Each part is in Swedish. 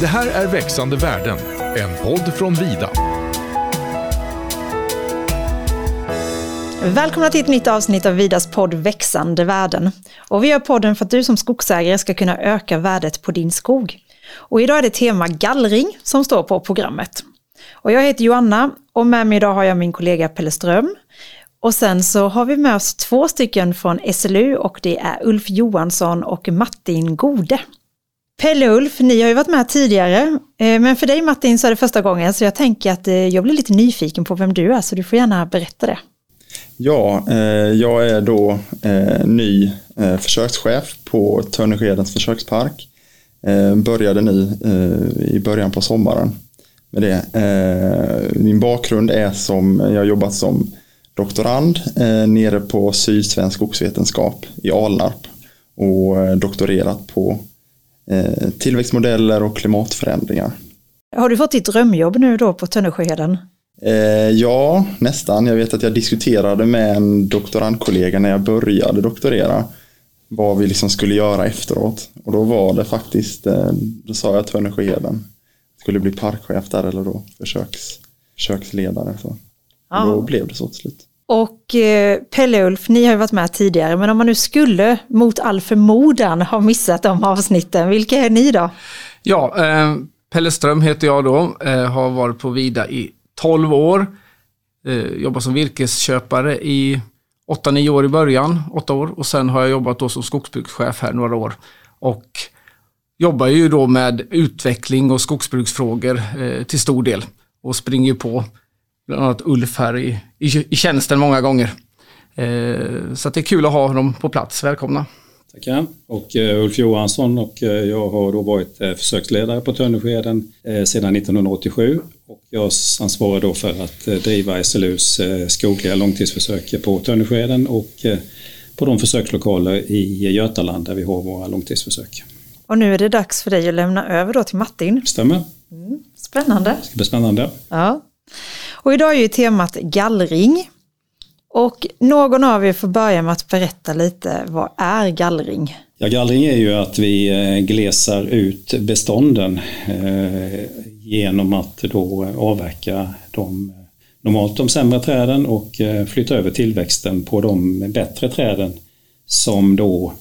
Det här är Växande världen, en podd från Vida. Välkomna till ett nytt avsnitt av Vidas podd Växande värden. Och vi gör podden för att du som skogsägare ska kunna öka värdet på din skog. Och idag är det tema gallring som står på programmet. Och jag heter Joanna och med mig idag har jag min kollega Pelle Ström. Och sen så har vi med oss två stycken från SLU och det är Ulf Johansson och Martin Gode. Pelle och Ulf, ni har ju varit med tidigare, eh, men för dig Martin så är det första gången så jag tänker att eh, jag blir lite nyfiken på vem du är så du får gärna berätta det. Ja, eh, jag är då ny försökschef på Törneskedens försökspark. Började nu i början på sommaren med det. Min bakgrund är som, jag har jobbat som doktorand nere på Sydsvensk skogsvetenskap i Alnarp och doktorerat på Eh, tillväxtmodeller och klimatförändringar. Har du fått ditt drömjobb nu då på Tönnesjöheden? Eh, ja, nästan. Jag vet att jag diskuterade med en doktorandkollega när jag började doktorera vad vi liksom skulle göra efteråt. Och då var det faktiskt, eh, då sa jag Tönnesjöheden. Skulle bli parkchef där eller då försöks, försöksledare. Så. Ja. Då blev det så till slut. Och eh, Pelle Ulf, ni har ju varit med tidigare, men om man nu skulle mot all förmodan ha missat de avsnitten, vilka är ni då? Ja, eh, Pelle Ström heter jag då, eh, har varit på Vida i 12 år, Jobbar jobbat som virkesköpare i 8-9 år i början, 8 år, och sen har jag jobbat då som skogsbrukschef här några år. Och jobbar ju då med utveckling och skogsbruksfrågor eh, till stor del och springer på bland annat Ulf här i, i, i tjänsten många gånger. Eh, så det är kul att ha dem på plats. Välkomna! Tackar! Och uh, Ulf Johansson och uh, jag har då varit uh, försöksledare på Törneskeden sedan 1987 och jag ansvarar då för att driva SLUs skogliga långtidsförsök på Törneskeden och på de försökslokaler i Götaland där vi har våra långtidsförsök. Och nu är det dags för dig att lämna över då till Martin. Stämmer. Mm, spännande. Det ska bli spännande. Ja. Och idag är ju temat gallring. Och någon av er får börja med att berätta lite, vad är gallring? Ja, gallring är ju att vi eh, glesar ut bestånden eh, genom att då avverka de normalt de sämre träden och eh, flytta över tillväxten på de bättre träden som då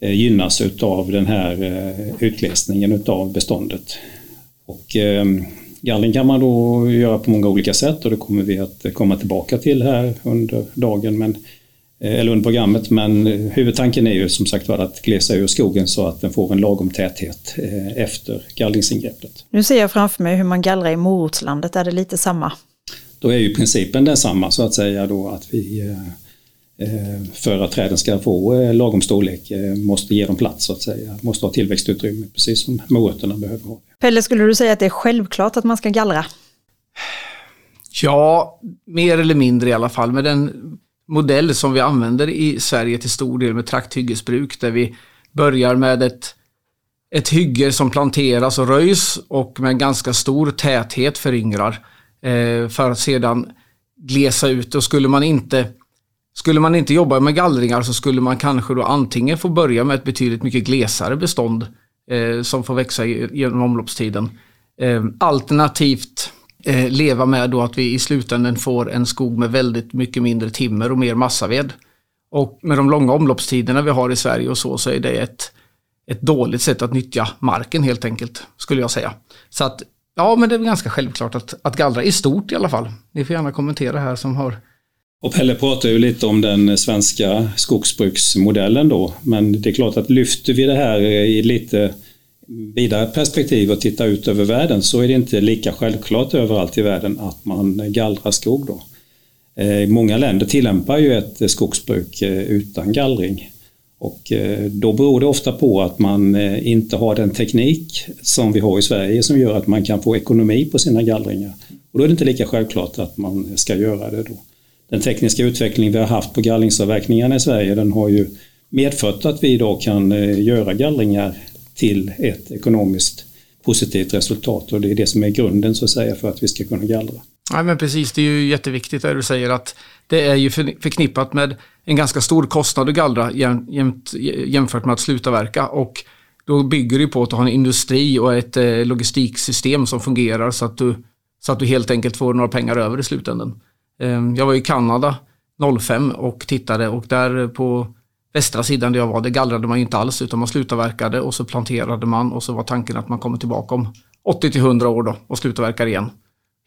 eh, gynnas av den här utglesningen av beståndet. Och ehm, Gallring kan man då göra på många olika sätt och det kommer vi att komma tillbaka till här under dagen. Men, eh, eller under programmet, men huvudtanken är ju som sagt var att glesa ur skogen så att den får en lagom täthet eh, efter gallringsingreppet. Nu ser jag framför mig hur man gallrar i morotslandet, är det lite samma? Då är ju principen densamma så att säga då att vi eh, Eh, för att träden ska få eh, lagom storlek eh, måste ge dem plats så att säga. Måste ha tillväxtutrymme precis som morötterna behöver ha. Pelle, skulle du säga att det är självklart att man ska gallra? Ja, mer eller mindre i alla fall. Med den modell som vi använder i Sverige till stor del med trakthyggesbruk där vi börjar med ett, ett hygge som planteras och röjs och med ganska stor täthet föryngrar eh, för att sedan glesa ut och skulle man inte skulle man inte jobba med gallringar så skulle man kanske då antingen få börja med ett betydligt mycket glesare bestånd eh, som får växa genom omloppstiden. Eh, alternativt eh, leva med då att vi i slutändan får en skog med väldigt mycket mindre timmer och mer massaved. Och med de långa omloppstiderna vi har i Sverige och så, så är det ett, ett dåligt sätt att nyttja marken helt enkelt, skulle jag säga. Så att, ja men det är ganska självklart att, att gallra i stort i alla fall. Ni får gärna kommentera här som har och Pelle pratar ju lite om den svenska skogsbruksmodellen då, men det är klart att lyfter vi det här i lite vidare perspektiv och tittar ut över världen så är det inte lika självklart överallt i världen att man gallrar skog då. Eh, många länder tillämpar ju ett skogsbruk eh, utan gallring. Och eh, då beror det ofta på att man inte har den teknik som vi har i Sverige som gör att man kan få ekonomi på sina gallringar. Och då är det inte lika självklart att man ska göra det då den tekniska utveckling vi har haft på gallringsavverkningarna i Sverige den har ju medfört att vi idag kan eh, göra gallringar till ett ekonomiskt positivt resultat och det är det som är grunden så att säga för att vi ska kunna gallra. Ja, men precis, det är ju jätteviktigt det du säger att det är ju förknippat med en ganska stor kostnad att gallra jämfört med att sluta verka och då bygger det på att du har en industri och ett eh, logistiksystem som fungerar så att, du, så att du helt enkelt får några pengar över i slutändan. Eh, jag var i Kanada 05 och tittade och där på västra sidan där jag var, det gallrade man inte alls utan man slutavverkade och så planterade man och så var tanken att man kommer tillbaka om 80 till 100 år då och slutavverkar igen.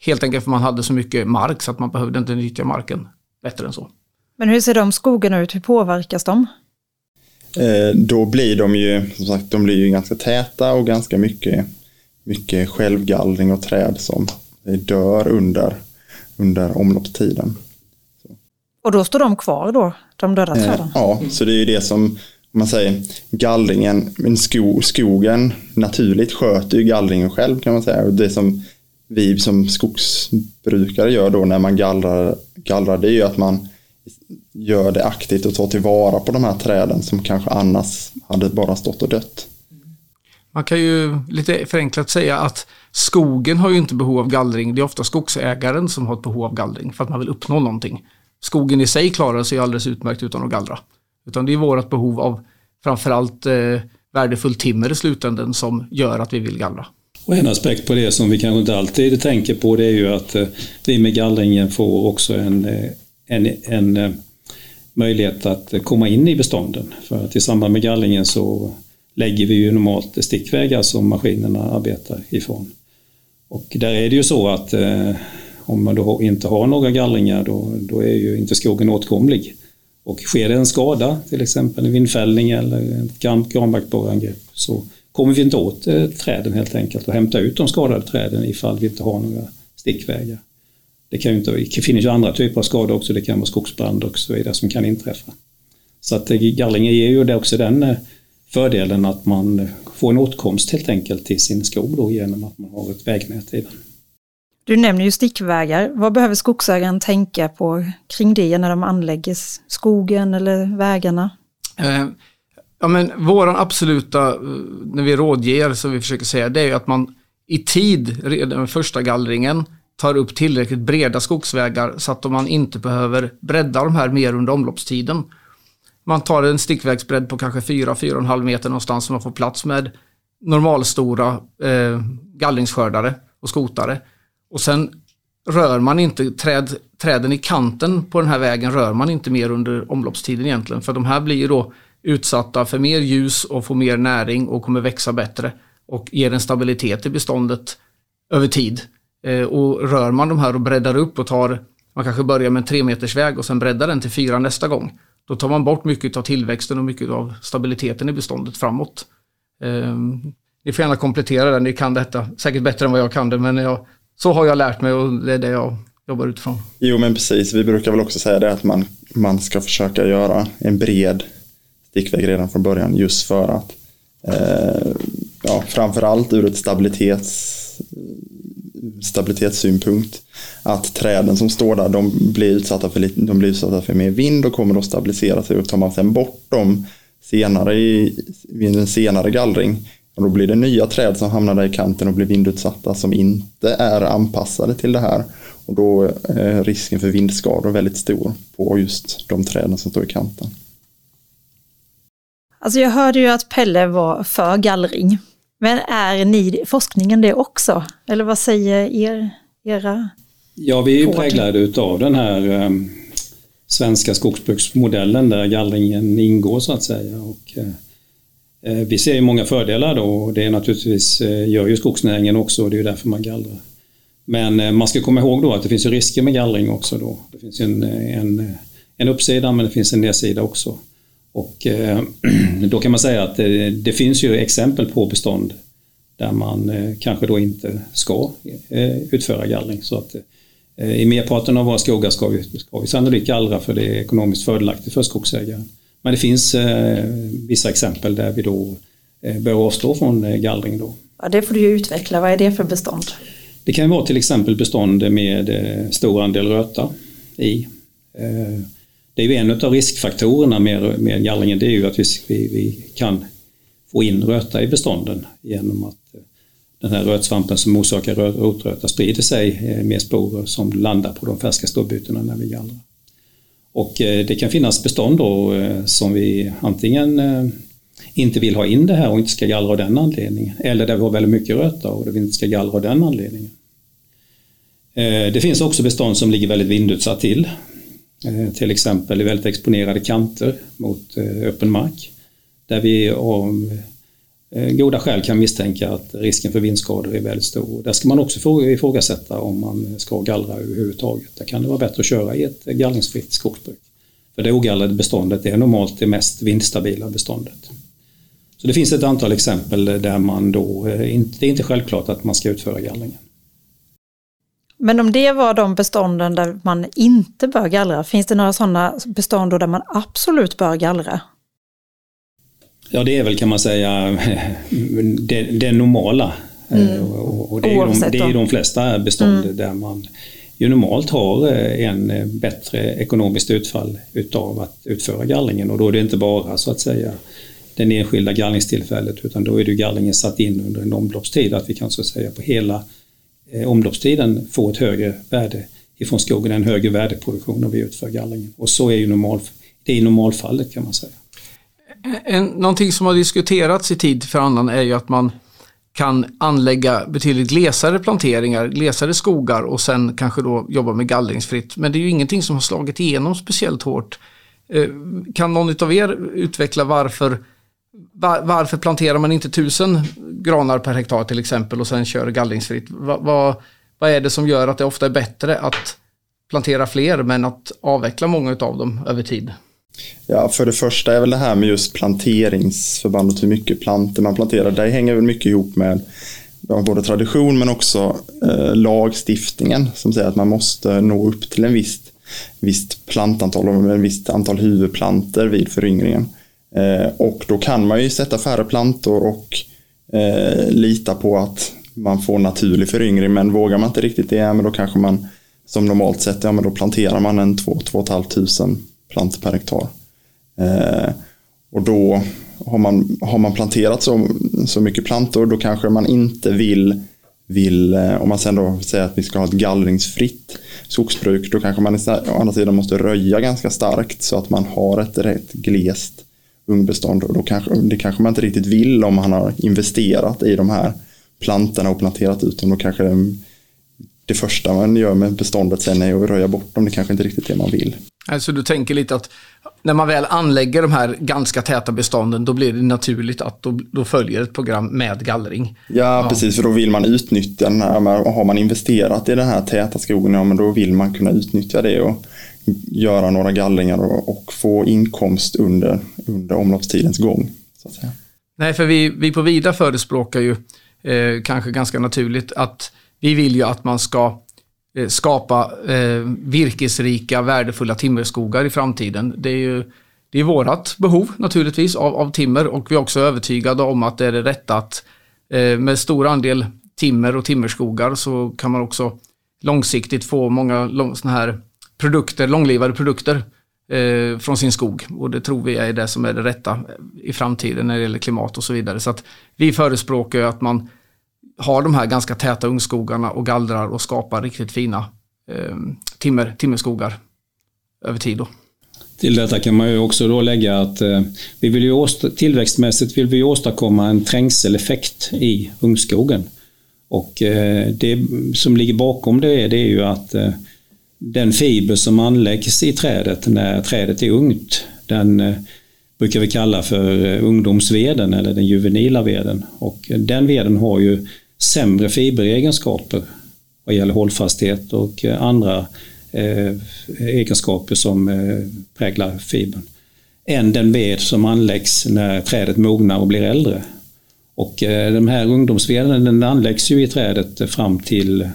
Helt enkelt för man hade så mycket mark så att man behövde inte nyttja marken bättre än så. Men hur ser de skogarna ut? Hur påverkas de? Eh, då blir de ju, som sagt, de blir ju ganska täta och ganska mycket, mycket självgallring och träd som dör under, under omloppstiden. Och då står de kvar då, de döda Eh, träden? ja, så det är ju det som, om man säger, gallringen, men sko, skogen naturligt sköter ju gallringen själv kan man säga. Och det som vi som skogsbrukare gör då när man gallrar, gallrar det är ju att man gör det aktivt och tar tillvara på de här träden som kanske annars hade bara stått och dött. Man kan ju lite förenklat säga att skogen har ju inte behov av gallring. Det är ofta skogsägaren som har ett behov av gallring för att man vill uppnå någonting. Skogen i sig klarar sig alldeles utmärkt utan att gallra. Utan det är vårt behov av framförallt eh, värdefullt timmer i slutänden som gör att vi vill gallra. Och en aspekt på det som vi kanske inte alltid tänker på det är ju att eh, vi med gallringen får också en, eh, en, en eh, möjlighet att eh, komma in i bestånden. För att i samband med gallringen så lägger vi ju normalt stickvägar som maskinerna arbetar ifrån. Och där är det ju så att eh, om man då inte har några gallringar då, då är ju inte skogen åtkomlig. Och sker det en skada, till exempel en vindfällning eller ett granbarkborreangrepp så kommer vi inte åt eh, träden helt enkelt och hämta ut de skadade träden ifall vi inte har några stickvägar. Det, kan ju inte, det finns ju andra typer av skador också, det kan vara skogsbrand och så vidare som kan inträffa. Så att eh, gallringen ger ju det också den eh, fördelen att man får en åtkomst helt enkelt till sin skog då genom att man har ett vägnät i den. Du nämner ju stickvägar. Vad behöver skogsägaren tänka på kring det när de anlägger skogen eller vägarna? Eh, ja, men våran absoluta, eh, när vi rådger, som vi försöker säga, det är att man i tid, redan med första gallringen, tar upp tillräckligt breda skogsvägar så att man inte behöver bredda de här mer under omloppstiden. Man tar en stickvägsbredd på kanske 4-4,5 meter någonstans som man får plats med normalstora eh, gallringsskördare och skotare. Och sen rör man inte träd, träden i kanten på den här vägen rör man inte mer under omloppstiden egentligen. För de här blir ju då utsatta för mer ljus och får mer näring och kommer växa bättre och ger en stabilitet i beståndet över tid. Eh, och rör man de här och breddar upp och tar, man kanske börjar med en 3 meters väg och sen breddar den till fyra nästa gång. Då tar man bort mycket av tillväxten och mycket av stabiliteten i beståndet framåt. Eh, ni får gärna komplettera det, ni kan detta säkert bättre än vad jag kan det, men jag, så har jag lärt mig och det är det jag jobbar utifrån. Jo men precis, vi brukar väl också säga det att man, man ska försöka göra en bred stickväg redan från början just för att eh, ja, framförallt ur ett stabilitets, stabilitetssynpunkt att träden som står där de blir utsatta för, lite, de blir utsatta för mer vind och kommer att stabilisera sig och tar man sen bort dem senare i, vid en senare gallring och då blir det nya träd som hamnar där i kanten och blir vindutsatta som inte är anpassade till det här. Och då är risken för vindskador väldigt stor på just de träden som står i kanten. Alltså jag hörde ju att Pelle var för gallring. Men är ni forskningen det också? Eller vad säger er, era? Ja, vi är präglade utav den här eh, svenska skogsbruksmodellen där gallringen ingår så att säga. Och, eh, vi ser ju många fördelar då och det är naturligtvis, eh, gör ju skogsnäringen också och det är ju därför man gallrar. Men eh, man ska komma ihåg då att det finns ju risker med gallring också då. Det finns en, en, en uppsida men det finns en nedsida också. Och eh, då kan man säga att det, det finns ju exempel på bestånd där man eh, kanske då inte ska eh, utföra gallring. Så att eh, i merparten av våra skogar ska vi, ska vi sannolikt gallra för det är ekonomiskt fördelaktigt för skogsägaren. Men det finns eh, vissa exempel där vi då eh, bör avstå från eh, gallring då. Ja, det får du ju utveckla. Vad är det för bestånd? Det kan vara till exempel bestånd med eh, stor andel röta i. Det är ju en av riskfaktorerna med, med gallringen, det är ju att vi, vi, kan få in röta i bestånden genom att eh, den här rötsvampen som orsakar rotröta sprider sig eh, med sporer som landar på de färska stålbytena när vi gallrar. Och eh, det kan finnas bestånd då som vi antingen inte vill ha in det här och inte ska gallra av den anledningen. Eller där vi har väldigt mycket röta och där vi inte ska gallra av den anledningen. Det finns också bestånd som ligger väldigt vindutsatt till. Eh, till exempel i väldigt exponerade kanter mot eh, öppen mark. Där vi av eh, goda skäl kan misstänka att risken för vindskador är väldigt stor. Där ska man också ifrågasätta om man ska gallra överhuvudtaget. Där kan det vara bättre att köra i ett gallringsfritt skogsbruk. För det ogallrade beståndet är normalt det mest vindstabila beståndet. Så det finns ett antal exempel där man då, det är inte självklart att man ska utföra gallringen. Men om det var de bestånden där man inte bör gallra, finns det några sådana bestånd där man absolut bör gallra? Ja, det är väl kan man säga det, det normala. Mm. Eh, och, det, är de, det är de flesta bestånd mm. där man ju normalt har eh, en eh, bättre ekonomiskt utfall utav att utföra gallringen och då är det inte bara så att säga den enskilda gallringstillfället utan då är det gallringen satt in under en omloppstid att vi kan så att säga på hela Eh, omloppstiden få ett högre värde ifrån skogen, en högre värdeproduktion när vi utför gallringen. Och så är ju normal, det är normalfallet kan man säga. En, någonting som har diskuterats i tid för annan är ju att man kan anlägga betydligt glesare planteringar, glesare skogar och sen kanske då jobba med gallringsfritt. Men det är ju ingenting som har slagit igenom speciellt hårt. Eh, kan någon av er utveckla varför var, varför planterar man inte tusen granar per hektar till exempel och sen kör gallringsfritt? Va, va, vad är det som gör att det ofta är bättre att plantera fler men att avveckla många av dem över tid? Ja, för det första är väl det här med just planteringsförbandet, hur mycket plantor man planterar. Det hänger väl mycket ihop med både tradition men också eh, lagstiftningen som säger att man måste nå upp till en visst, visst plantantal och ett visst antal huvudplanter vid föryngringen. Eh, och då kan man ju sätta färre plantor och eh, lita på att man får naturlig föryngring. Men vågar man inte riktigt det, men då kanske man som normalt sett, ja men då planterar man en 2-2,5 tusen plantor per hektar. Eh, och då har man, har man planterat så, så mycket plantor, då kanske man inte vill vill, om man sen då säger att vi ska ha ett gallringsfritt skogsbruk, då kanske man å andra sidan måste röja ganska starkt så att man har ett rätt glest ungbestånd och då kanske, det kanske man inte riktigt vill om man har investerat i de här plantorna och planterat ut dem. Då kanske det, det första man gör med beståndet sen är att röja bort dem. Det kanske inte riktigt är det man vill. Alltså du tänker lite att när man väl anlägger de här ganska täta bestånden då blir det naturligt att då, då följer ett program med gallring. Ja, ja, precis, för då vill man utnyttja den här, har man investerat i den här täta skogen, ja men då vill man kunna utnyttja det och göra några gallringar och, och få inkomst under, under omloppstidens gång. Så att säga. Nej, för vi, vi på Vida förespråkar ju eh, kanske ganska naturligt att vi vill ju att man ska eh, skapa eh, virkesrika, värdefulla timmerskogar i framtiden. Det är ju det är vårat behov naturligtvis av, av timmer och vi är också övertygade om att det är det rätta att eh, med stor andel timmer och timmerskogar så kan man också långsiktigt få många lång, såna här produkter, långlivade produkter eh, från sin skog. Och det tror vi är det som är det rätta i framtiden när det gäller klimat och så vidare. Så att vi förespråkar att man har de här ganska täta ungskogarna och gallrar och skapar riktigt fina eh, timmer, timmerskogar över tid. Då. Till detta kan man ju också då lägga att eh, vi vill ju tillväxtmässigt vill vi åstadkomma en trängseleffekt i ungskogen. Och eh, det som ligger bakom det, det är ju att eh, den fiber som anläggs i trädet när trädet är ungt, den eh, brukar vi kalla för eh, ungdomsveden eller den juvenila veden. Och den veden har ju sämre fiberegenskaper vad gäller hållfasthet och eh, andra eh, egenskaper som präglar fibern än den ved som anläggs när trädet mognar och blir äldre. Och de här ungdomsveden den anläggs ju i trädet fram till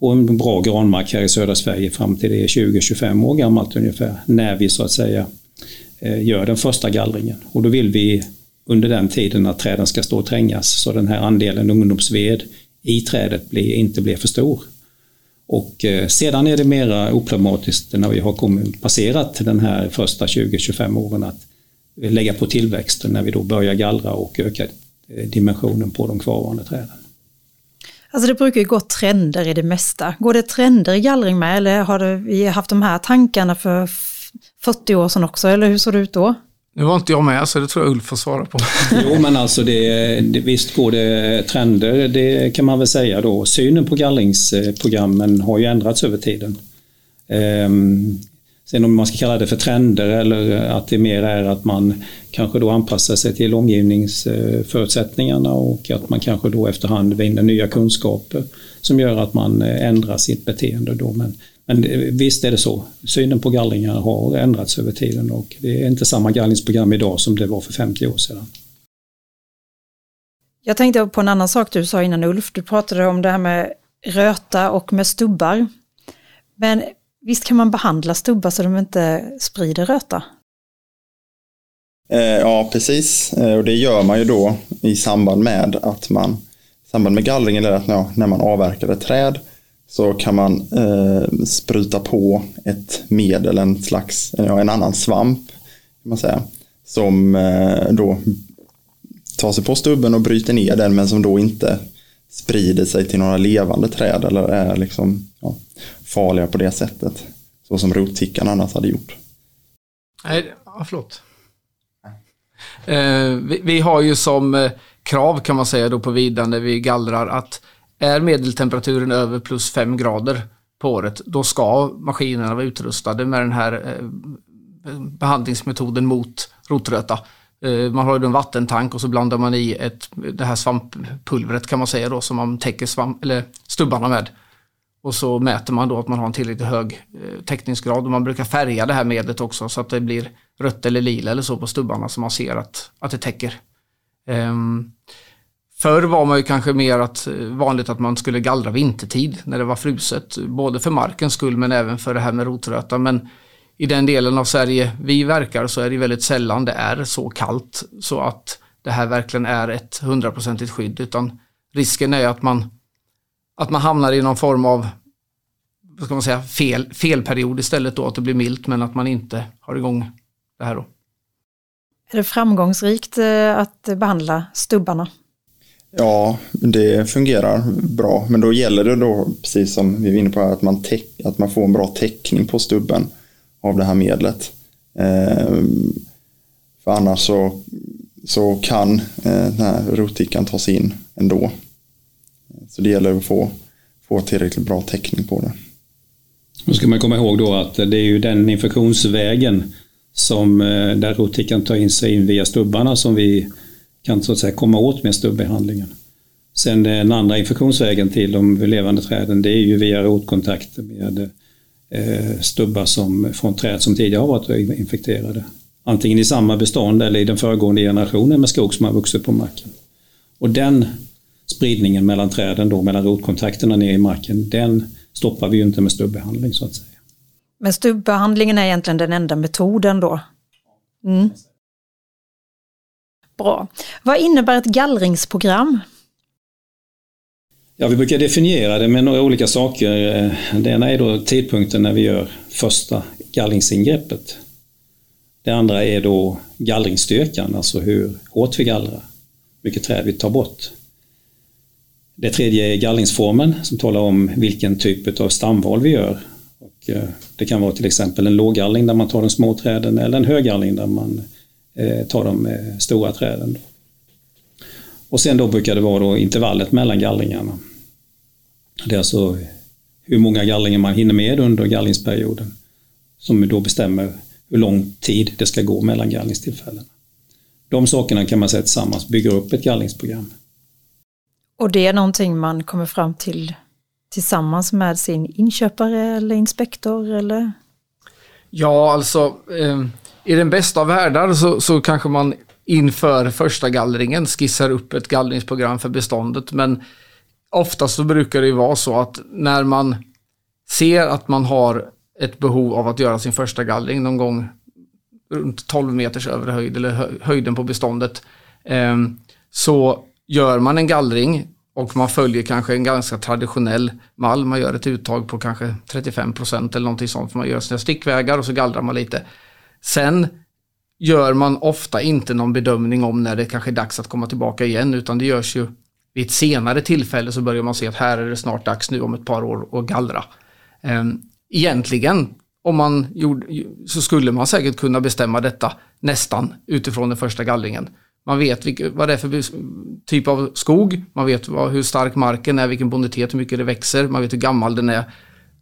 på en bra granmark här i södra Sverige fram till det är 20-25 år gammalt ungefär, när vi så att säga eh, gör den första gallringen. Och då vill vi under den tiden att träden ska stå och trängas så den här andelen ungdomsved i trädet blir, inte blir för stor. Och eh, sedan är det mera oproblematiskt när vi har kommit, passerat den här första 20-25 åren att lägga på tillväxten när vi då börjar gallra och öka eh, dimensionen på de kvarvarande träden. Alltså det brukar ju gå trender i det mesta. Går det trender i gallring med eller har vi haft de här tankarna för 40 år sedan också, eller hur såg det ut då? Nu var inte jag med så det tror jag Ulf får svara på. jo men alltså det, det, visst går det trender, det kan man väl säga då. Synen på gallringsprogrammen har ju ändrats över tiden. Um, sen om man ska kalla det för trender eller att det mer är att man kanske då anpassar sig till omgivningsförutsättningarna och att man kanske då efterhand vinner nya kunskaper som gör att man eh, ändrar sitt beteende. Då. Men men visst är det så. Synen på gallringar har ändrats över tiden och det är inte samma gallringsprogram idag som det var för 50 år sedan. Jag tänkte på en annan sak du sa innan Ulf. Du pratade om det här med röta och med stubbar. Men visst kan man behandla stubbar så de inte sprider röta? Eh, ja, precis. Eh, och det gör man ju då i samband med att man, i samband med gallring eller att när man avverkar ett träd så kan man eh, spruta på ett medel, en slags, ja, en annan svamp kan man säga, som eh, då tar sig på stubben och bryter ner den men som då inte sprider sig till några levande träd eller är liksom ja, farliga på det sättet. Så som rottickan annars hade gjort. Nej, ja, förlåt. Eh, vi, vi, har ju som eh, krav kan man säga då på vidan när vi gallrar att är medeltemperaturen över plus 5 grader på året, då ska maskinerna vara utrustade med den här eh, behandlingsmetoden mot rotröta. Eh, man har ju en vattentank och så blandar man i ett, det här svamppulvret kan man säga då som man täcker svamp, eller stubbarna med. Och så mäter man då att man har en tillräckligt hög eh, täckningsgrad och man brukar färga det här medlet också så att det blir rött eller lila eller så på stubbarna så man ser att, att det täcker. Um, Förr var man ju kanske mer att, eh, vanligt att man skulle gallra vintertid när det var fruset. Både för markens skull men även för det här med rotröta. Men i den delen av Sverige vi verkar så är det väldigt sällan det är så kallt så att det här verkligen är ett hundraprocentigt skydd. Utan risken är att man, att man hamnar i någon form av vad ska man säga, fel, felperiod istället då, att det blir milt men att man inte har igång det här då. Är det framgångsrikt eh, att behandla stubbarna? Ja, det fungerar bra. Men då gäller det då, precis som vi var inne på, att man, att man får en bra täckning på stubben av det här medlet. Eh, för annars så, så kan eh, den här rotickan sig in ändå. Så det gäller att få, få tillräckligt bra täckning på det. Nu ska man komma ihåg då att det är ju den infektionsvägen som eh, där rotickan tar in sig in via stubbarna som vi kan så att säga komma åt med stubbehandlingen. Sen den andra infektionsvägen till de levande träden det är ju via rotkontakter med Eh, stubbar som, från träd som tidigare har varit infekterade. Antingen i samma bestånd eller i den föregående generationen med skog som har vuxit på marken. Och den spridningen mellan träden då, mellan rotkontakterna ner i marken, den stoppar vi ju inte med stubbehandling så att säga. Men stubbehandlingen är egentligen den enda metoden då? Mm. Bra. Vad innebär ett gallringsprogram? Ja, vi brukar definiera det med några olika saker. Eh, det ena är då tidpunkten när vi gör första gallringsingreppet. Det andra är då gallringsstyrkan, alltså hur hårt vi gallrar, vilket träd vi tar bort. Det tredje är gallringsformen som talar om vilken typ av stamval vi gör. Och eh, det kan vara till exempel en låggallring där man tar de små träden eller en höggallring där man eh, tar de stora träden. Och sen då brukar det vara då intervallet mellan gallringarna. Det är alltså hur många gallringar man hinner med under gallringsperioden som då bestämmer hur lång tid det ska gå mellan gallringstillfällena. De sakerna kan man säga tillsammans bygger upp ett gallringsprogram. Och det är någonting man kommer fram till tillsammans med sin inköpare eller inspektor eller? Ja, alltså eh, i den bästa av världar så, så kanske man inför första gallringen skissar upp ett gallringsprogram för beståndet. Men oftast så brukar det ju vara så att när man ser att man har ett behov av att göra sin första gallring någon gång runt 12 meters övre höjd eller höjden på beståndet. Ehm, så gör man en gallring och man följer kanske en ganska traditionell mall. Man gör ett uttag på kanske 35 procent eller någonting sånt. Man gör sina stickvägar och så gallrar man lite. Sen gör man ofta inte någon bedömning om när det kanske är dags att komma tillbaka igen utan det görs ju vid ett senare tillfälle så börjar man se att här är det snart dags nu om ett par år att gallra. Ehm, egentligen om man gjorde, så skulle man säkert kunna bestämma detta nästan utifrån den första gallringen. Man vet vilka, vad det är för typ av skog, man vet vad, hur stark marken är, vilken bonitet, hur mycket det växer, man vet hur gammal den är.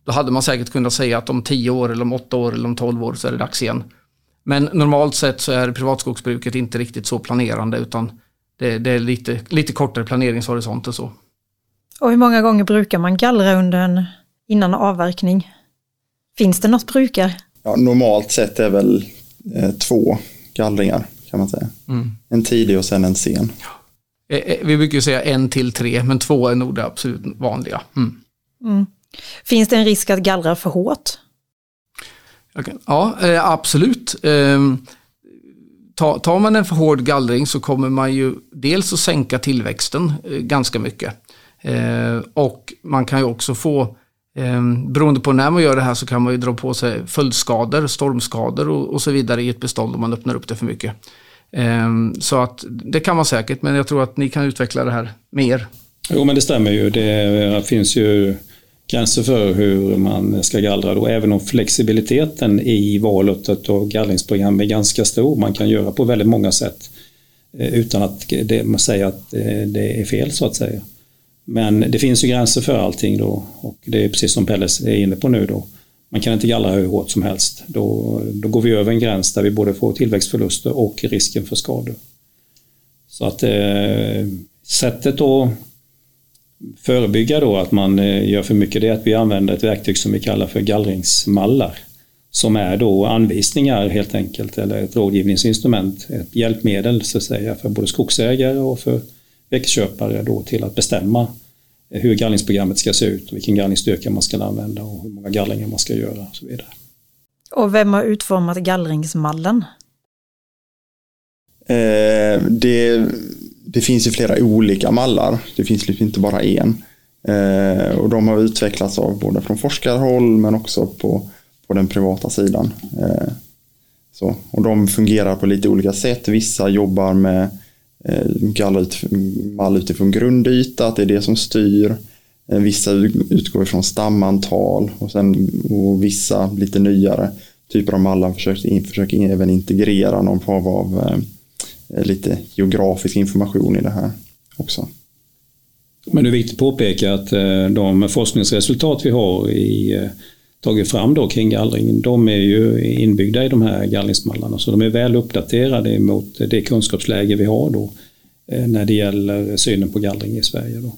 Då hade man säkert kunnat säga att om 10 år, eller om 8 år eller om 12 år så är det dags igen. Men normalt sett så är privatskogsbruket inte riktigt så planerande utan det, det är lite, lite kortare planeringshorisont och så. Och hur många gånger brukar man gallra under en, innan avverkning? Finns det något brukar? Ja, normalt sett är väl eh, två gallringar kan man säga. Mm. En tidig och sen en sen. Ja. Eh, eh, vi brukar säga en till tre, men två är nog det absolut vanliga. Mm. Mm. Finns det en risk att gallra för hårt? Okay. Ja, eh, absolut. Ehm, tar man en för hård gallring så kommer man ju dels att sänka tillväxten eh, ganska mycket. Eh, och man kan ju också få ehm, beroende på när man gör det här så kan man ju dra på sig följdskador, stormskador och, så vidare i ett bestånd om man öppnar upp det för mycket. Ehm, så att det kan man säkert, men jag tror att ni kan utveckla det här mer. Jo, men det stämmer ju. Det finns ju gränser för hur man ska gallra då, även om flexibiliteten i valet av gallringsprogram är ganska stor. Man kan göra på väldigt många sätt eh, utan att det, man säger att eh, det är fel så att säga. Men det finns ju gränser för allting då och det är precis som Pelle är inne på nu då. Man kan inte gallra hur hårt som helst. Då, då går vi över en gräns där vi både får tillväxtförluster och risken för skador. Så att eh, sättet att förebygga då att man eh, gör för mycket det är att vi använder ett verktyg som vi kallar för gallringsmallar. Som är då anvisningar helt enkelt eller ett rådgivningsinstrument, ett hjälpmedel så att säga för både skogsägare och för växtköpare då till att bestämma hur gallringsprogrammet ska se ut och vilken gallringsstyrka man ska använda och hur många gallringar man ska göra och så vidare. Och vem har utformat gallringsmallen? Eh, det, det, finns ju flera olika mallar. Det finns liksom inte bara en. Eh, och de har utvecklats av både från forskarhåll men också på, på den privata sidan. Eh, så, och de fungerar på lite olika sätt. Vissa jobbar med Eh, mall utifrån grundyta, att det är det som styr. Eh, vissa utgår ifrån stamantal och, sen, och vissa lite nyare typer av mallar försöker, försöker även integrera någon form av eh, lite geografisk information i det här också. Men det är viktigt att påpeka att de forskningsresultat vi har i, tagit fram då kring gallring, de är ju inbyggda i de här gallringsmallarna. Så de är väl uppdaterade mot det kunskapsläge vi har då eh, när det gäller synen på gallring i Sverige. Då.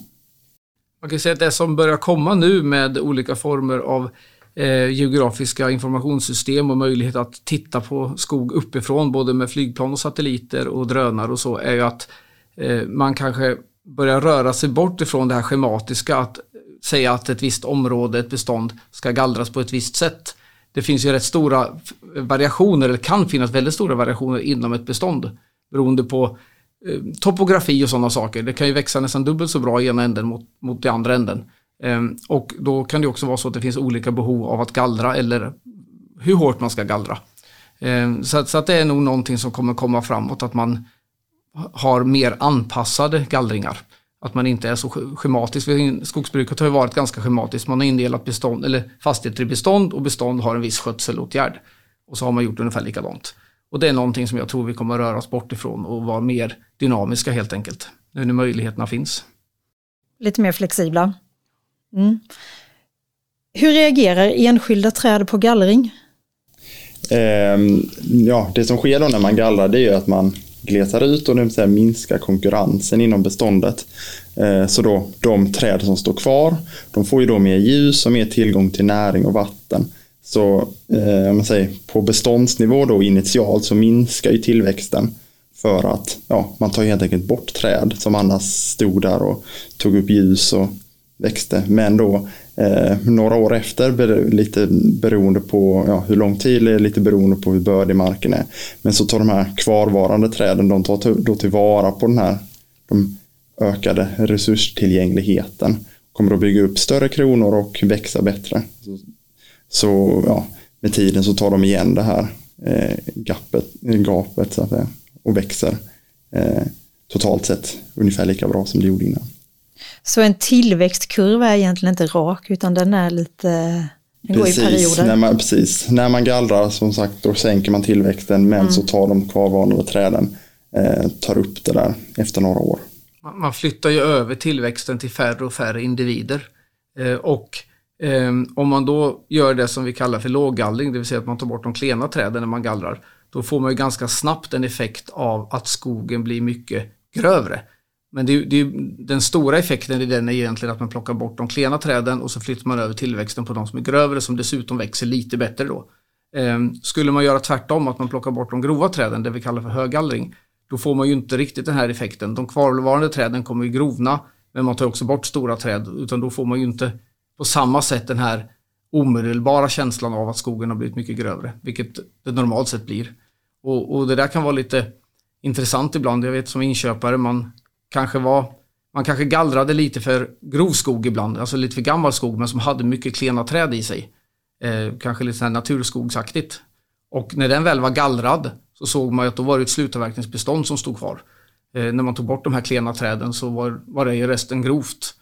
Man kan säga att det som börjar komma nu med olika former av eh, geografiska informationssystem och möjlighet att titta på skog uppifrån, både med flygplan och satelliter och drönare och så, är ju att eh, man kanske börjar röra sig bort ifrån det här schematiska, att säga att ett visst område, ett bestånd, ska gallras på ett visst sätt. Det finns ju rätt stora variationer, eller kan finnas väldigt stora variationer inom ett bestånd. Beroende på eh, topografi och sådana saker. Det kan ju växa nästan dubbelt så bra i ena änden mot, mot den andra änden. Ehm, och då kan det också vara så att det finns olika behov av att gallra eller hur hårt man ska gallra. Ehm, så så, så att det är nog någonting som kommer komma framåt, att man har mer anpassade gallringar. Att man inte är så schematisk. Skogsbruket har ju varit ganska schematiskt. Man har indelat bestånd, eller fastigheter i bestånd och bestånd har en viss skötselåtgärd. Och så har man gjort ungefär likadant. Och det är någonting som jag tror vi kommer att röra oss bort ifrån och vara mer dynamiska helt enkelt. Nu när möjligheterna finns. Lite mer flexibla. Mm. Hur reagerar enskilda träd på gallring? Eh, ja, det som sker då när man gallrar det är att man glesar ut och det vill minskar konkurrensen inom beståndet. Eh, så då de träd som står kvar, de får ju då mer ljus och mer tillgång till näring och vatten. Så eh, man säger, på beståndsnivå då initialt så minskar ju tillväxten för att ja, man tar helt enkelt bort träd som annars stod där och tog upp ljus och växte. Men då eh, några år efter, lite beroende på ja, hur lång tid, det är lite beroende på hur bördig marken är. Men så tar de här kvarvarande träden, de tar då tillvara på den här de ökade resurstillgängligheten. Kommer att bygga upp större kronor och växa bättre. Så, så ja, med tiden så tar de igen det här eh, gapet, gapet så att säga, och växer eh, totalt sett ungefär lika bra som det gjorde innan. Så en tillväxtkurva är egentligen inte rak utan den är lite går precis, i perioder. När man, precis. När man gallrar som sagt då sänker man tillväxten men Mm. så tar de kvarvarande träden, eh, tar upp det där efter några år. Man man flyttar ju över tillväxten till färre och färre individer. Eh, och eh, om man då gör det som vi kallar för låggallring, det vill säga att man tar bort de klena träden när man gallrar, då får man ju ganska snabbt en effekt av att skogen blir mycket grövre. Men det, är det, den stora effekten i den är egentligen att man plockar bort de klena träden och så flyttar man över tillväxten på de som är grövre som dessutom växer lite bättre då. Ehm, skulle man göra tvärtom, att man plockar bort de grova träden, det vi kallar för höggallring, då får man ju inte riktigt den här effekten. De kvarvarande träden kommer ju grovna, men man tar också bort stora träd, utan då får man ju inte på samma sätt den här omedelbara känslan av att skogen har blivit mycket grövre, vilket det normalt sett blir. Och, och det där kan vara lite intressant ibland. Jag vet som inköpare, man kanske var man kanske gallrade lite för grov skog ibland, alltså lite för gammal skog, men som hade mycket klena träd i sig. Eh, kanske lite så här naturskogsaktigt. Och när den väl var gallrad så såg man att då var det ett slutavverkningsbestånd som stod kvar. Eh, när man tog bort de här klena träden så var, var det ju resten grovt.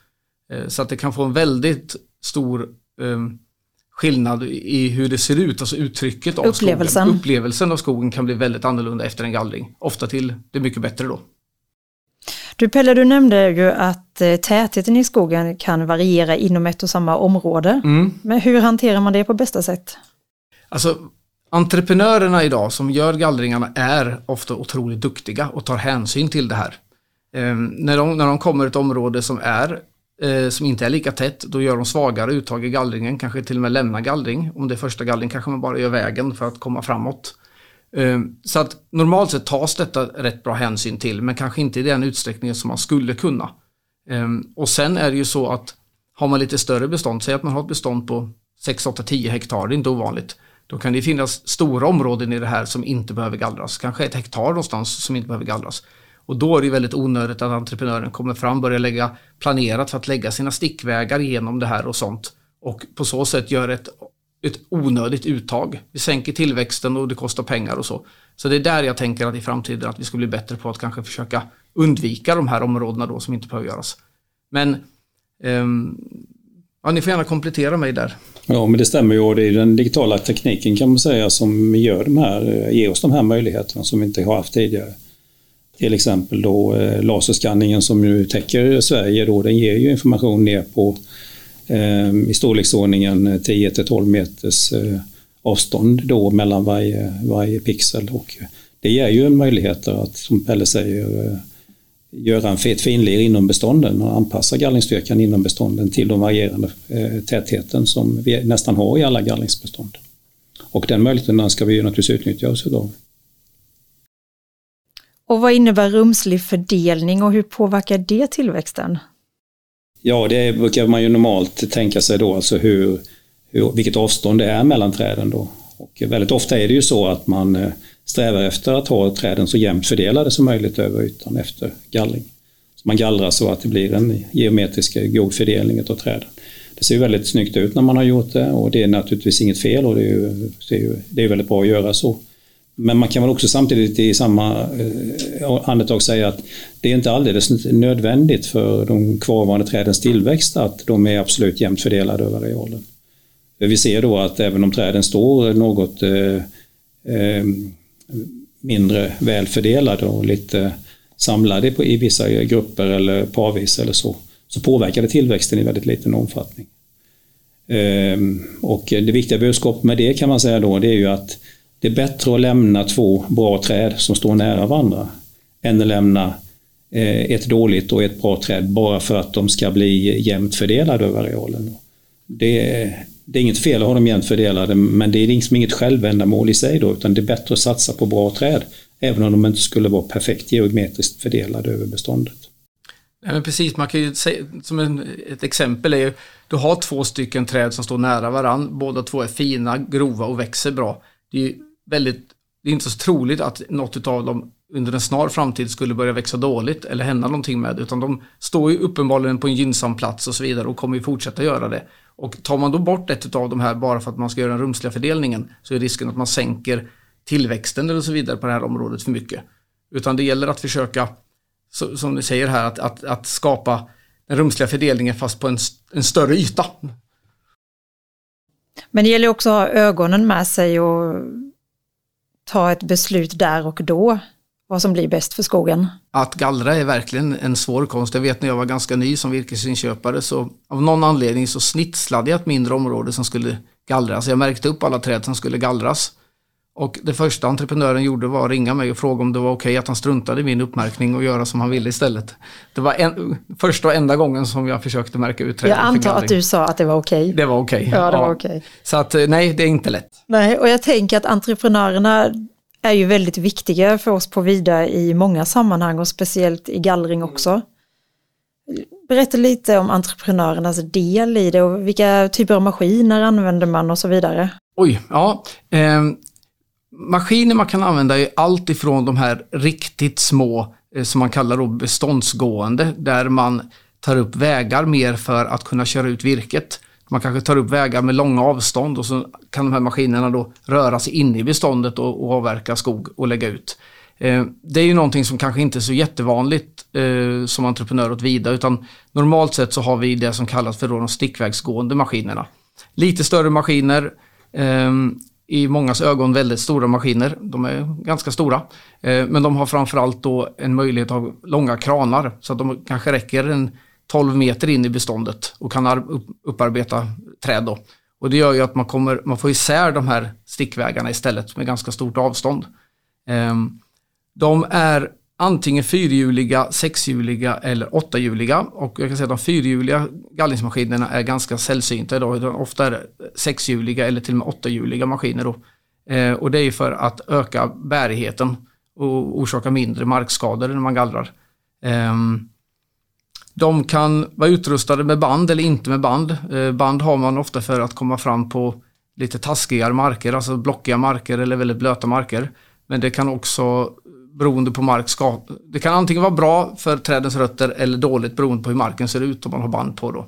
Eh, så att det kan få en väldigt stor eh, skillnad i hur det ser ut, alltså uttrycket av Upplevelsen. skogen. Upplevelsen av skogen kan bli väldigt annorlunda efter en gallring. Ofta till det mycket bättre då. Du Pelle, du nämnde ju att eh, tätheten i skogen kan variera inom ett och samma område. Men hur hanterar man det på bästa sätt? Alltså, entreprenörerna idag som gör gallringarna är ofta otroligt duktiga och tar hänsyn till det här. Eh, när, de, när de kommer ett område som, är, eh, som inte är lika tätt, då gör de svagare uttag i gallringen, kanske till och med lämnar gallring. Om det är första gallring kanske man bara gör vägen för att komma framåt. Ehm, så att normalt sett tas detta rätt bra hänsyn till, men kanske inte i den utsträckningen som man skulle kunna. Ehm, och sen är det ju så att har man lite större bestånd, säg att man har ett bestånd på 6, 8, 10 hektar, det är inte ovanligt. Då kan det finnas stora områden i det här som inte behöver gallras. Kanske ett hektar någonstans som inte behöver gallras. Och då är det väldigt onödigt att entreprenören kommer fram, börjar lägga planerat för att lägga sina stickvägar genom det här och sånt. Och på så sätt gör ett, ett onödigt uttag. Vi sänker tillväxten och det kostar pengar och så. Så det är där jag tänker att i framtiden att vi ska bli bättre på att kanske försöka undvika de här områdena då som inte behöver göras. Men um, ja, ni får gärna komplettera mig där. Ja, men det stämmer ju och det är den digitala tekniken kan man säga som gör de här, eh, ger oss de här möjligheterna som vi inte har haft tidigare. Till exempel då eh, laserskanningen som nu täcker Sverige då, den ger ju information ner på Ehm, i storleksordningen eh, 10 till 12 meters eh, avstånd då mellan varje, varje pixel och det ger ju en möjlighet att, som Pelle säger, eh, göra en fet finlir inom bestånden och anpassa gallringsstyrkan inom bestånden till de varierande tätheten som vi nästan har i alla gallringsbestånd. Och den möjligheten ska vi ju naturligtvis utnyttja oss idag. Och vad innebär rumslig fördelning och hur påverkar det tillväxten? Ja, det brukar man ju normalt tänka sig då, alltså hur, hur, vilket avstånd det är mellan träden då. Och väldigt ofta är det ju så att man eh, strävar efter att ha träden så jämnt fördelade som möjligt över ytan efter gallring. Så man gallrar så att det blir en geometrisk eh, god fördelning av träden. Det ser ju väldigt snyggt ut när man har gjort det och det är naturligtvis inget fel och det är ju, det är ju det är väldigt bra att göra så. Men man kan väl också samtidigt i samma eh, andetag säga att det är inte alldeles nödvändigt för de kvarvarande trädens tillväxt att de är absolut jämnt fördelade över arealen. Vi ser då att även om träden står något eh, eh, mindre välfördelade och lite samlade i vissa grupper eller parvis eller så, så påverkar det tillväxten i väldigt liten omfattning. Ehm, och det viktiga budskapet med det kan man säga då, det är ju att det är bättre att lämna två bra träd som står nära varandra än att lämna eh, ett dåligt och ett bra träd bara för att de ska bli jämnt fördelade över arealen. Det är, det är inget fel att ha dem jämnt fördelade men det är liksom inget självändamål i sig då utan det är bättre att satsa på bra träd även om de inte skulle vara perfekt geometriskt fördelade över beståndet. Nej, men precis, man kan ju säga, som en, ett exempel är ju, du har två stycken träd som står nära varandra båda två är fina, grova och växer bra. Det är ju väldigt, det är inte så troligt att något av dem under en snar framtid skulle börja växa dåligt eller hända någonting med utan de står ju uppenbarligen på en gynnsam plats och så vidare och kommer ju fortsätta göra det. Och tar man då bort ett av de här bara för att man ska göra den rumsliga fördelningen så är risken att man sänker tillväxten eller så vidare på det här området för mycket. Utan det gäller att försöka, som ni säger här, att, att, att skapa den rumsliga fördelningen fast på en, en större yta. Men det gäller också att ha ögonen med sig och ta ett beslut där och då. Vad som blir bäst för skogen. Att gallra är verkligen en svår konst. Jag vet när jag var ganska ny som virkesinköpare så av någon anledning så snitslade jag ett mindre område som skulle gallras. Jag märkte upp alla träd som skulle gallras. Och det första entreprenören gjorde var att ringa mig och fråga om det var okej okay att han struntade i min uppmärkning och göra som han ville istället. Det var en, första och enda gången som jag försökte märka ut. Jag antar att du sa att det var okej. Okay. Det var okej. Okay. Ja, det ja. var okej. Okay. Så att eh, nej, det är inte lätt. Nej, och jag tänker att entreprenörerna är ju väldigt viktiga för oss på Vida i många sammanhang och speciellt i gallring också. Berätta lite om entreprenörernas del i det och vilka typer av maskiner använder man och så vidare. Oj, ja. Maskiner man kan använda är allt ifrån de här riktigt små eh, som man kallar då beståndsgående där man tar upp vägar mer för att kunna köra ut virket. Man kanske tar upp vägar med långa avstånd och så kan de här maskinerna då röra sig inne i beståndet och, och avverka skog och lägga ut. Eh, det är ju någonting som kanske inte är så jättevanligt eh, som entreprenör åt Vida utan normalt sett så har vi det som kallas för de stickvägsgående maskinerna. Lite större maskiner, eh, i mångas ögon väldigt stora maskiner. De är ganska stora. Eh, men de har framförallt då en möjlighet av långa kranar så att de kanske räcker en 12 meter in i beståndet och kan upparbeta träd då. Och det gör ju att man, kommer, man får isär de här stickvägarna istället med ganska stort avstånd. Ehm, de är antingen fyrhjuliga, sexhjuliga eller åttahjuliga. Och jag kan säga att de fyrhjuliga gallringsmaskinerna är ganska sällsynta idag. Ofta är det sexhjuliga eller till och med åttahjuliga maskiner. Då. Eh, och det är ju för att öka bärigheten och orsaka mindre markskador när man gallrar. Eh, de kan vara utrustade med band eller inte med band. Eh, band har man ofta för att komma fram på lite taskigare marker, alltså blockiga marker eller väldigt blöta marker. Men det kan också beroende på mark ska, det kan antingen vara bra för trädens rötter eller dåligt beroende på hur marken ser ut om man har band på då.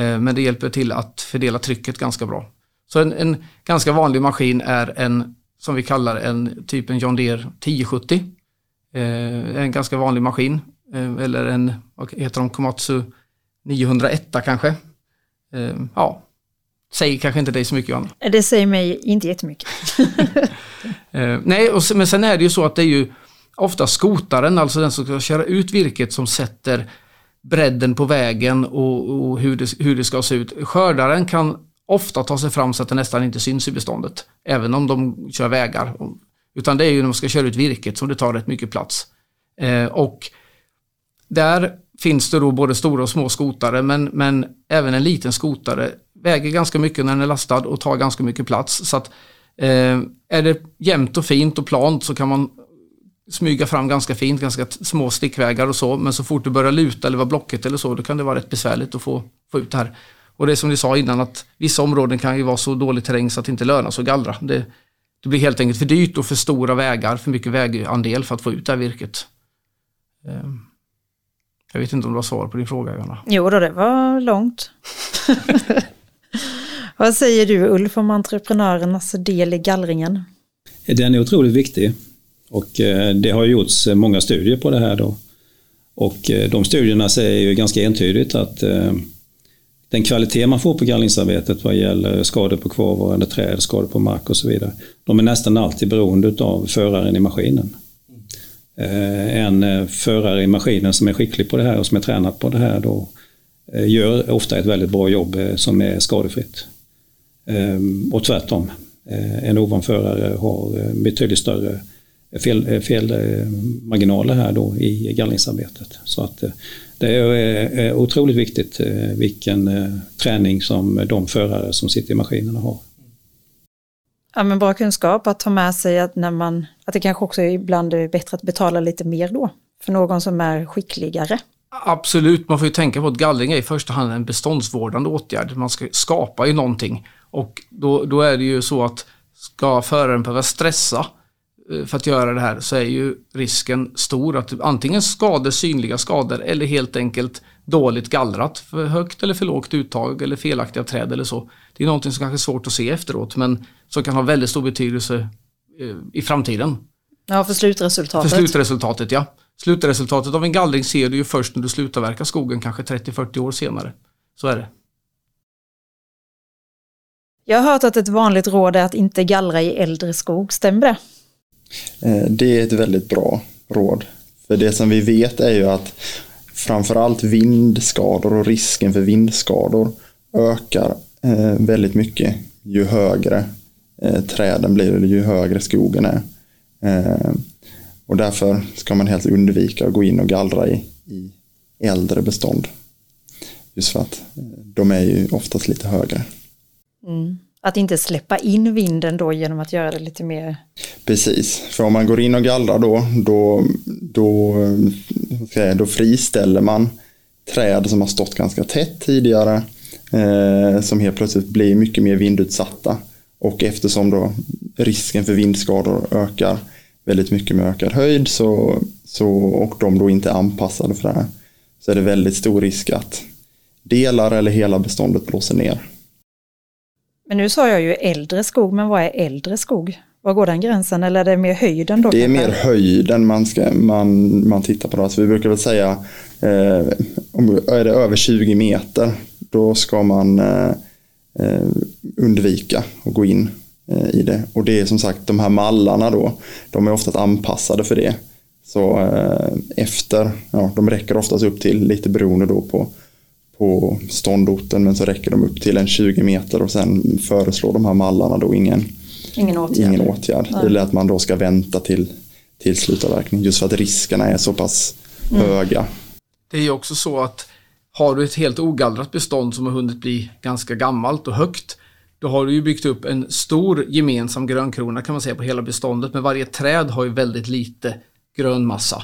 Eh, men det hjälper till att fördela trycket ganska bra. Så en, en, ganska vanlig maskin är en, som vi kallar en typ en John Deere 1070. Eh, en ganska vanlig maskin. Eh, eller en, vad heter de, Komatsu 901 kanske. Ja, säger kanske inte dig så mycket Johanna. Det säger mig inte jättemycket. Nej, och, men sen är det ju så att det är ju ofta skotaren, alltså den som ska köra ut virket som sätter bredden på vägen och, och hur, det, hur det ska se ut. Skördaren kan ofta ta sig fram så att det nästan inte syns i beståndet. Även om de kör vägar. Utan det är ju när man ska köra ut virket som det tar rätt mycket plats. Eh, och där finns det då både stora och små skotare men, men även en liten skotare väger ganska mycket när den är lastad och tar ganska mycket plats. Så att eh, är det jämnt och fint och plant så kan man smyga fram ganska fint, ganska små stickvägar och så. Men så fort du börjar luta eller vara blocket eller så, då kan det vara rätt besvärligt att få, få ut det här. Och det är som ni sa innan att vissa områden kan ju vara så dålig terräng så att det inte lönar sig att gallra. Det, det blir helt enkelt för dyrt och för stora vägar, för mycket vägandel för att få ut det här virket. Ehm, jag vet inte om du har svar på din fråga Johanna? Jo då, det var långt. Vad säger du Ulf om entreprenörernas del i gallringen? Den är otroligt viktig. Och eh, det har gjorts eh, många studier på det här då. Och eh, de studierna säger ju ganska entydigt att den kvalitet man får på gallringsarbetet vad gäller skador på kvarvarande träd, skador på mark och så vidare, de är nästan alltid beroende av föraren i maskinen. En förare i maskinen som är skicklig på det här och som är tränad på det här då gör ofta ett väldigt bra jobb som är skadefritt. Ehm, och tvärtom, en ovan förare har betydligt större fel, eh, fel eh, marginaler här då i gallringsarbetet. Så att eh, det är otroligt viktigt vilken träning som de förare som sitter i maskinerna har. Ja, men bra kunskap att ta med sig att, när man, att det kanske också ibland är bättre att betala lite mer då för någon som är skickligare. Absolut, man får ju tänka på att gallring är i första hand en beståndsvårdande åtgärd. Man ska skapa ju någonting och då, då är det ju så att ska föraren behöva stressa för att göra det här så är ju risken stor att antingen skador, synliga skador eller helt enkelt dåligt gallrat. För högt eller för lågt uttag eller felaktiga träd eller så. Det är någonting som kanske är svårt att se efteråt men som kan ha väldigt stor betydelse eh, i framtiden. Ja, för slutresultatet. För slutresultatet, ja. Slutresultatet av en gallring ser du ju först när du slutar verka skogen, kanske 30-40 år senare. Så är det. Jag har hört att ett vanligt råd är att inte gallra i äldre skog, stämmer det? Eh, det är ett väldigt bra råd. För det som vi vet är ju att framförallt vindskador och risken för vindskador ökar eh, väldigt mycket ju högre eh, träden blir eller ju högre skogen är. Och därför ska man helt undvika att gå in och gallra i, i äldre bestånd. Just för att de är ju oftast lite högre. Mm. Att inte släppa in vinden då genom att göra det lite mer... Precis, för om man går in och gallrar då, då, då, eh, då friställer man träd som har stått ganska tätt tidigare, eh, som helt plötsligt blir mycket mer vindutsatta. Och eftersom då risken för vindskador ökar väldigt mycket med ökad höjd så, så, och de då inte är anpassade för det här, så är det väldigt stor risk att delar eller hela beståndet blåser ner. Men nu sa jag ju äldre skog, men vad är äldre skog? Var går den gränsen eller är det mer höjden då? Det är mer höjden man, ska, man, man tittar på. Då. Så vi brukar väl säga, eh, om är det över 20 meter, då ska man eh, eh, undvika att gå in eh, i det. Och det är som sagt de här mallarna då, de är oftast anpassade för det. Så eh, efter, ja, de räcker oftast upp till, lite beroende då på på ståndorten men så räcker de upp till en 20 meter och sen föreslår de här mallarna då ingen, ingen åtgärd. Ingen åtgärd. Eller att man då ska vänta till, till slutavverkning just för att riskerna är så pass mm. höga. Det är också så att har du ett helt ogallrat bestånd som har hunnit bli ganska gammalt och högt då har du ju byggt upp en stor gemensam grönkrona kan man säga på hela beståndet men varje träd har ju väldigt lite grönmassa.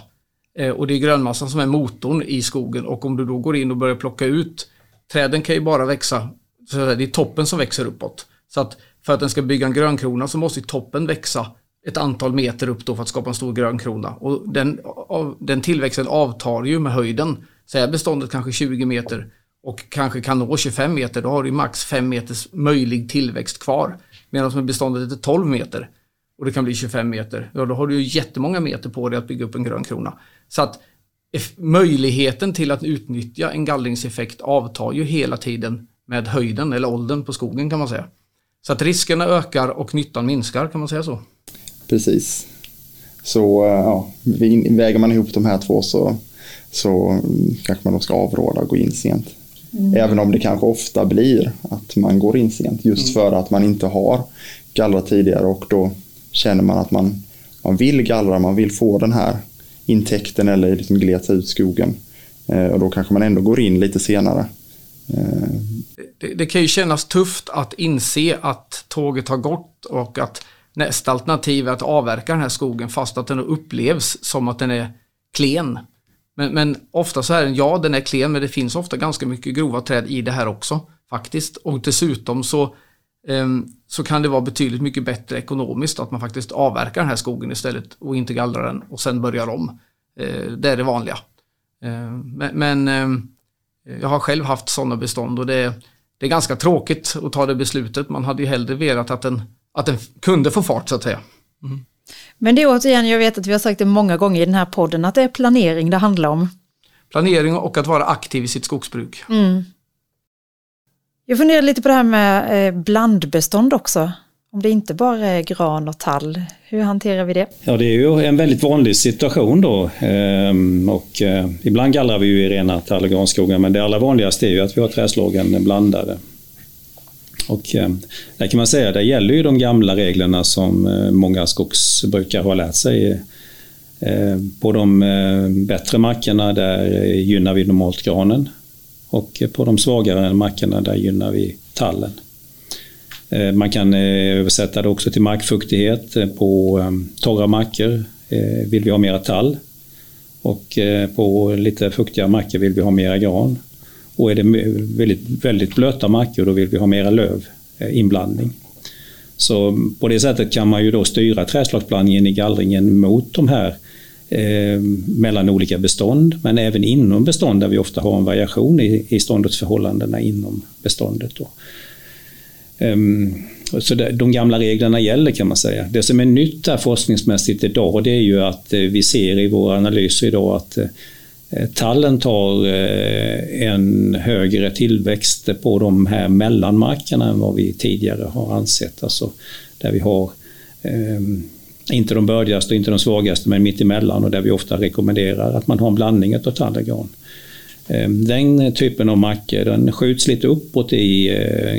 Eh, och det är grönmassan som är motorn i skogen och om du då går in och börjar plocka ut Träden kan ju bara växa, så det är toppen som växer uppåt. Så att för att den ska bygga en grönkrona så måste toppen växa ett antal meter upp då för att skapa en stor grönkrona. Och den, av, den tillväxten avtar ju med höjden. Så är beståndet kanske 20 meter och kanske kan nå 25 meter, då har du max 5 meters möjlig tillväxt kvar. Medan med beståndet är 12 meter och det kan bli 25 meter, ja då har du ju jättemånga meter på dig att bygga upp en grön krona. Så att möjligheten till att utnyttja en gallringseffekt avtar ju hela tiden med höjden eller åldern på skogen kan man säga. Så att riskerna ökar och nyttan minskar, kan man säga så? Precis. Så eh, ja, väger man ihop de här två så, så kanske man då ska avråda att gå in sent. Mm. Även om det kanske ofta blir att man går in sent just mm. för att man inte har gallrat tidigare och då känner man att man, man vill gallra, man vill få den här intäkten eller liksom glesa ut skogen. Eh, och då kanske man ändå går in lite senare. Eh, det, det, kan ju kännas tufft att inse att tåget har gått och att nästa alternativ är att avverka den här skogen fast att den upplevs som att den är klen. Men, men ofta så är den, ja den är klen men det finns ofta ganska mycket grova träd i det här också faktiskt. Och dessutom så så kan det vara betydligt mycket bättre ekonomiskt att man faktiskt avverkar den här skogen istället och inte gallrar den och sen börjar om. Eh, det är det vanliga. Ehm, men ehm, jag har själv haft sådana bestånd och det, det är ganska tråkigt att ta det beslutet. Man hade ju hellre velat att den, att den kunde få fart så att säga. Mm. Men det är återigen, jag vet att vi har sagt det många gånger i den här podden, att det är planering det handlar om. Planering och att vara aktiv i sitt skogsbruk. Mm. Jag funderar lite på det här med eh, blandbestånd också. Om det inte bara är gran och tall, hur hanterar vi det? Ja, det är ju en väldigt vanlig situation då. Ehm, och eh, ibland gallrar vi ju i rena tall och granskogar, men det allra vanligaste är ju att vi har träslagen blandade. Och ehm, där kan man säga, det gäller ju de gamla reglerna som eh, många skogsbrukare har lärt sig. Ehm, på de bättre markerna där gynnar vi normalt granen och på de svagare markerna där gynnar vi tallen. Eh, man kan eh, översätta det också till markfuktighet. Eh, på ehm, torra marker vill vi ha mera tall och på lite fuktiga marker vill vi ha mera gran. Och är det väldigt, väldigt blöta marker då vill vi ha mera löv inblandning. Så på det sättet kan man ju då styra träslagsblandningen i gallringen mot de här eh, mellan olika bestånd, men även inom bestånd där vi ofta har en variation i, i ståndortsförhållandena inom beståndet. Då. Um, så det, de gamla reglerna gäller kan man säga. Det som är nytt här forskningsmässigt idag det är ju att eh, vi ser i våra analyser idag att eh, tallen tar eh, en högre tillväxt på de här mellanmarkerna än vad vi tidigare har ansett. Alltså där vi har ehm, inte de bördigaste och inte de svagaste, men mittemellan och där vi ofta rekommenderar att man har en blandning av tall och gran. Ehm, den typen av mackor den skjuts lite uppåt i, eh,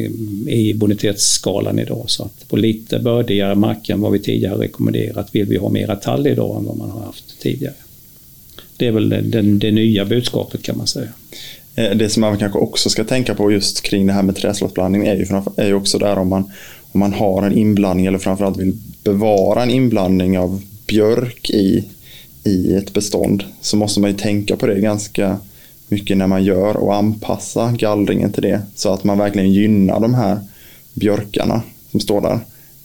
i bonitetsskalan idag. Så att på lite bördigare mackor än vad vi tidigare rekommenderat vill vi ha mera tall idag än vad man har haft tidigare. Det är väl det, det nya budskapet kan man säga. Eh, det som man kanske också ska tänka på just kring det här med träslottsblandning är ju, är ju också där om man, man har en inblandning eller framförallt vill bevara en inblandning av björk i, i ett bestånd så måste man ju tänka på det ganska mycket när man gör och anpassa gallringen till det så att man verkligen gynnar de här björkarna som står där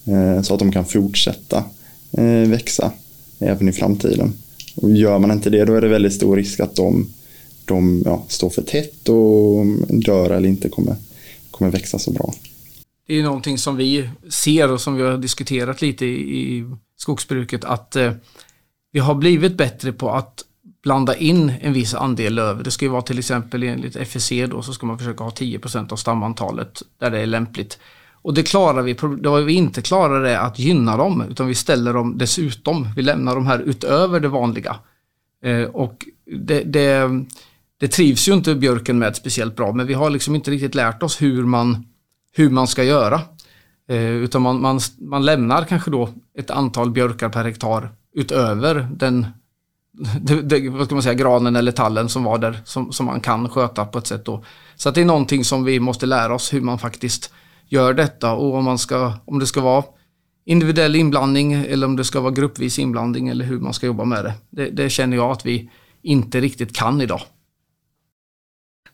eh, så att de kan fortsätta eh, växa även i framtiden. Och gör man inte det då är det väldigt stor risk att de, de ja, står för tätt och dör eller inte kommer, kommer växa så bra. Det är någonting som vi ser och som vi har diskuterat lite i, skogsbruket att eh, vi har blivit bättre på att blanda in en viss andel löv. Det ska ju vara till exempel enligt FSC då så ska man försöka ha 10% av stamantalet där det är lämpligt. Och det klarar vi, då vi inte klarar det att gynna dem utan vi ställer dem dessutom. Vi lämnar de här utöver det vanliga. Eh, och det, det, det, trivs ju inte björken med speciellt bra men vi har liksom inte riktigt lärt oss hur man, hur man ska göra. Eh, utan man, man, man lämnar kanske då ett antal björkar per hektar utöver den det, det, vad ska man säga, granen eller tallen som var där som, som man kan sköta på ett sätt då. Så att det är någonting som vi måste lära oss hur man faktiskt gör detta och om, man ska, om det ska vara individuell inblandning eller om det ska vara gruppvis inblandning eller hur man ska jobba med det. Det, det känner jag att vi inte riktigt kan idag.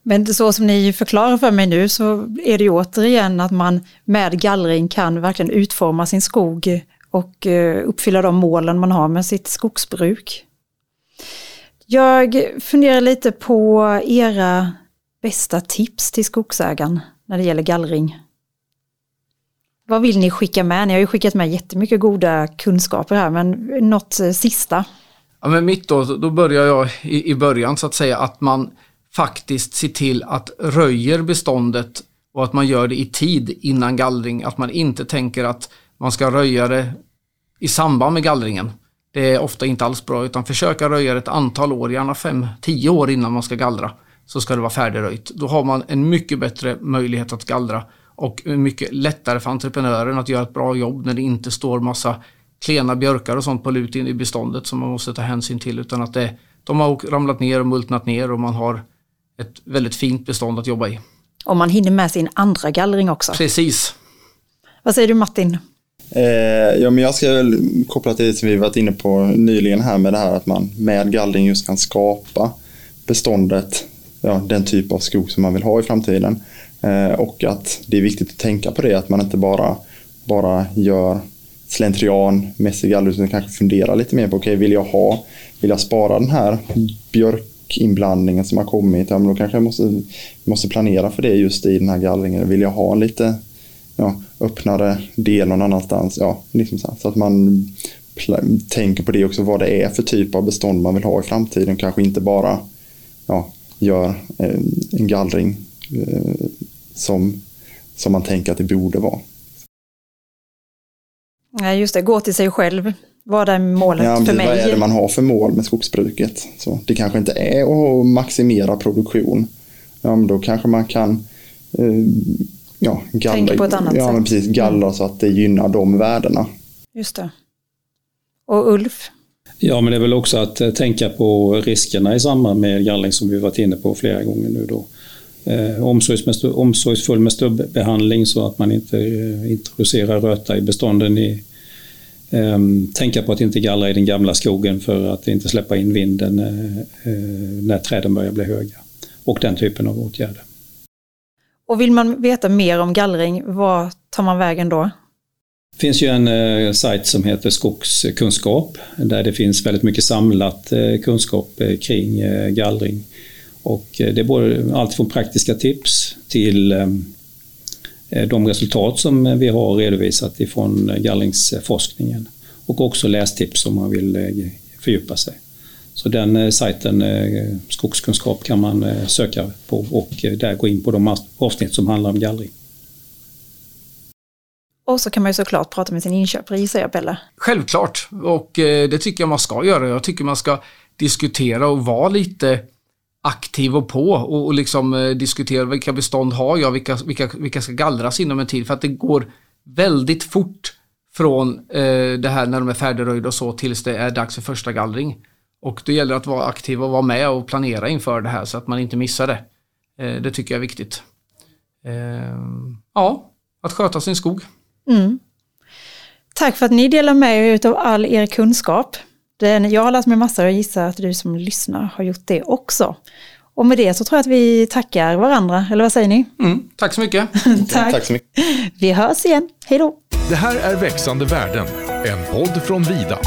Men så som ni förklarar för mig nu så är det ju återigen att man med gallring kan verkligen utforma sin skog och eh, uppfylla de målen man har med sitt skogsbruk. Jag funderar lite på era bästa tips till skogsägaren när det gäller gallring. Vad vill ni skicka med? Ni har ju skickat med jättemycket goda kunskaper här, men något sista? Ja, men mitt då, då börjar jag i, i början så att säga att man faktiskt se till att röjer beståndet och att man gör det i tid innan gallring. Att man inte tänker att man ska röja det i samband med gallringen. Det är ofta inte alls bra utan försöka röja ett antal år, gärna 5-10 år innan man ska gallra. Så ska det vara färdigröjt. Då har man en mycket bättre möjlighet att gallra och mycket lättare för entreprenören att göra ett bra jobb när det inte står massa klena björkar och sånt på lut in i beståndet som man måste ta hänsyn till utan att det, de har ramlat ner och multnat ner och man har ett väldigt fint bestånd att jobba i. Och man hinner med sin andra gallring också. Precis. Vad säger du Martin? Eh, ja, men jag ska väl koppla till det som vi varit inne på nyligen här med det här att man med gallring just kan skapa beståndet, ja, den typ av skog som man vill ha i framtiden. Eh, och att det är viktigt att tänka på det, att man inte bara, bara gör slentrianmässig gallring utan kanske fundera lite mer på, okej, okay, vill jag ha, vill jag spara den här inblandningen som har kommit, ja, men då kanske jag måste, måste planera för det just i den här gallringen. Vill jag ha lite ja, öppnare del någon annanstans. Ja, liksom så, så, att man tänker på det också, vad det är för typ av bestånd man vill ha i framtiden. Kanske inte bara ja, gör eh, en gallring eh, som, som man tänker att det borde vara. Nej, just det, gå till sig själv. Vad är målet ja, för mig? Vad är det man har för mål med skogsbruket? Så det kanske inte är att maximera produktion. Ja, men då kanske man kan eh, ja, gallra, Tänker på ett annat ja, sätt. Men precis, gallra så att det gynnar de värdena. Just det. Och Ulf? Ja, men det är väl också att eh, tänka på riskerna i samband med gallring som vi varit inne på flera gånger nu då. Eh, omsorgsfull med stubbbehandling så att man inte eh, introducerar röta i bestånden. I, tänka på att inte gallra i den gamla skogen för att inte släppa in vinden eh, eh, när träden börjar bli höga. Och den typen av åtgärder. Och vill man veta mer om gallring, var tar man vägen då? Det finns ju en eh, sajt som heter Skogskunskap där det finns väldigt mycket samlat eh, kunskap eh, kring eh, gallring. Och eh, det är både allt från praktiska tips till eh, de resultat som vi har redovisat ifrån gallringsforskningen och också lästips om man vill fördjupa sig. Så den eh, sajten, eh, Skogskunskap, kan man eh, söka på och där gå in på de avsnitt som handlar om gallring. Och så kan man ju såklart prata med sin inköpare gissar jag Pelle. Självklart, och det tycker jag man ska göra. Jag tycker man ska diskutera och vara lite aktiv och på och, och liksom eh, diskutera vilka bestånd har jag, vilka, vilka, vilka ska gallras inom en tid. För att det går väldigt fort från eh, det här när de är färdigröjda och så tills det är dags för första gallring. Och det gäller att vara aktiv och vara med och planera inför det här så att man inte missar det. Eh, det tycker jag är viktigt. Eh, ja, att sköta sin skog. Mm. Tack för att ni delar med er av all er kunskap. Den, jag har lärt mig massor och gissar att du som lyssnar har gjort det också. Och med det så tror jag att vi tackar varandra, eller vad säger ni? Mm, tack så mycket. tack. tack så mycket. Vi hörs igen. Hej då. Det här är Växande värden, en podd från Vida.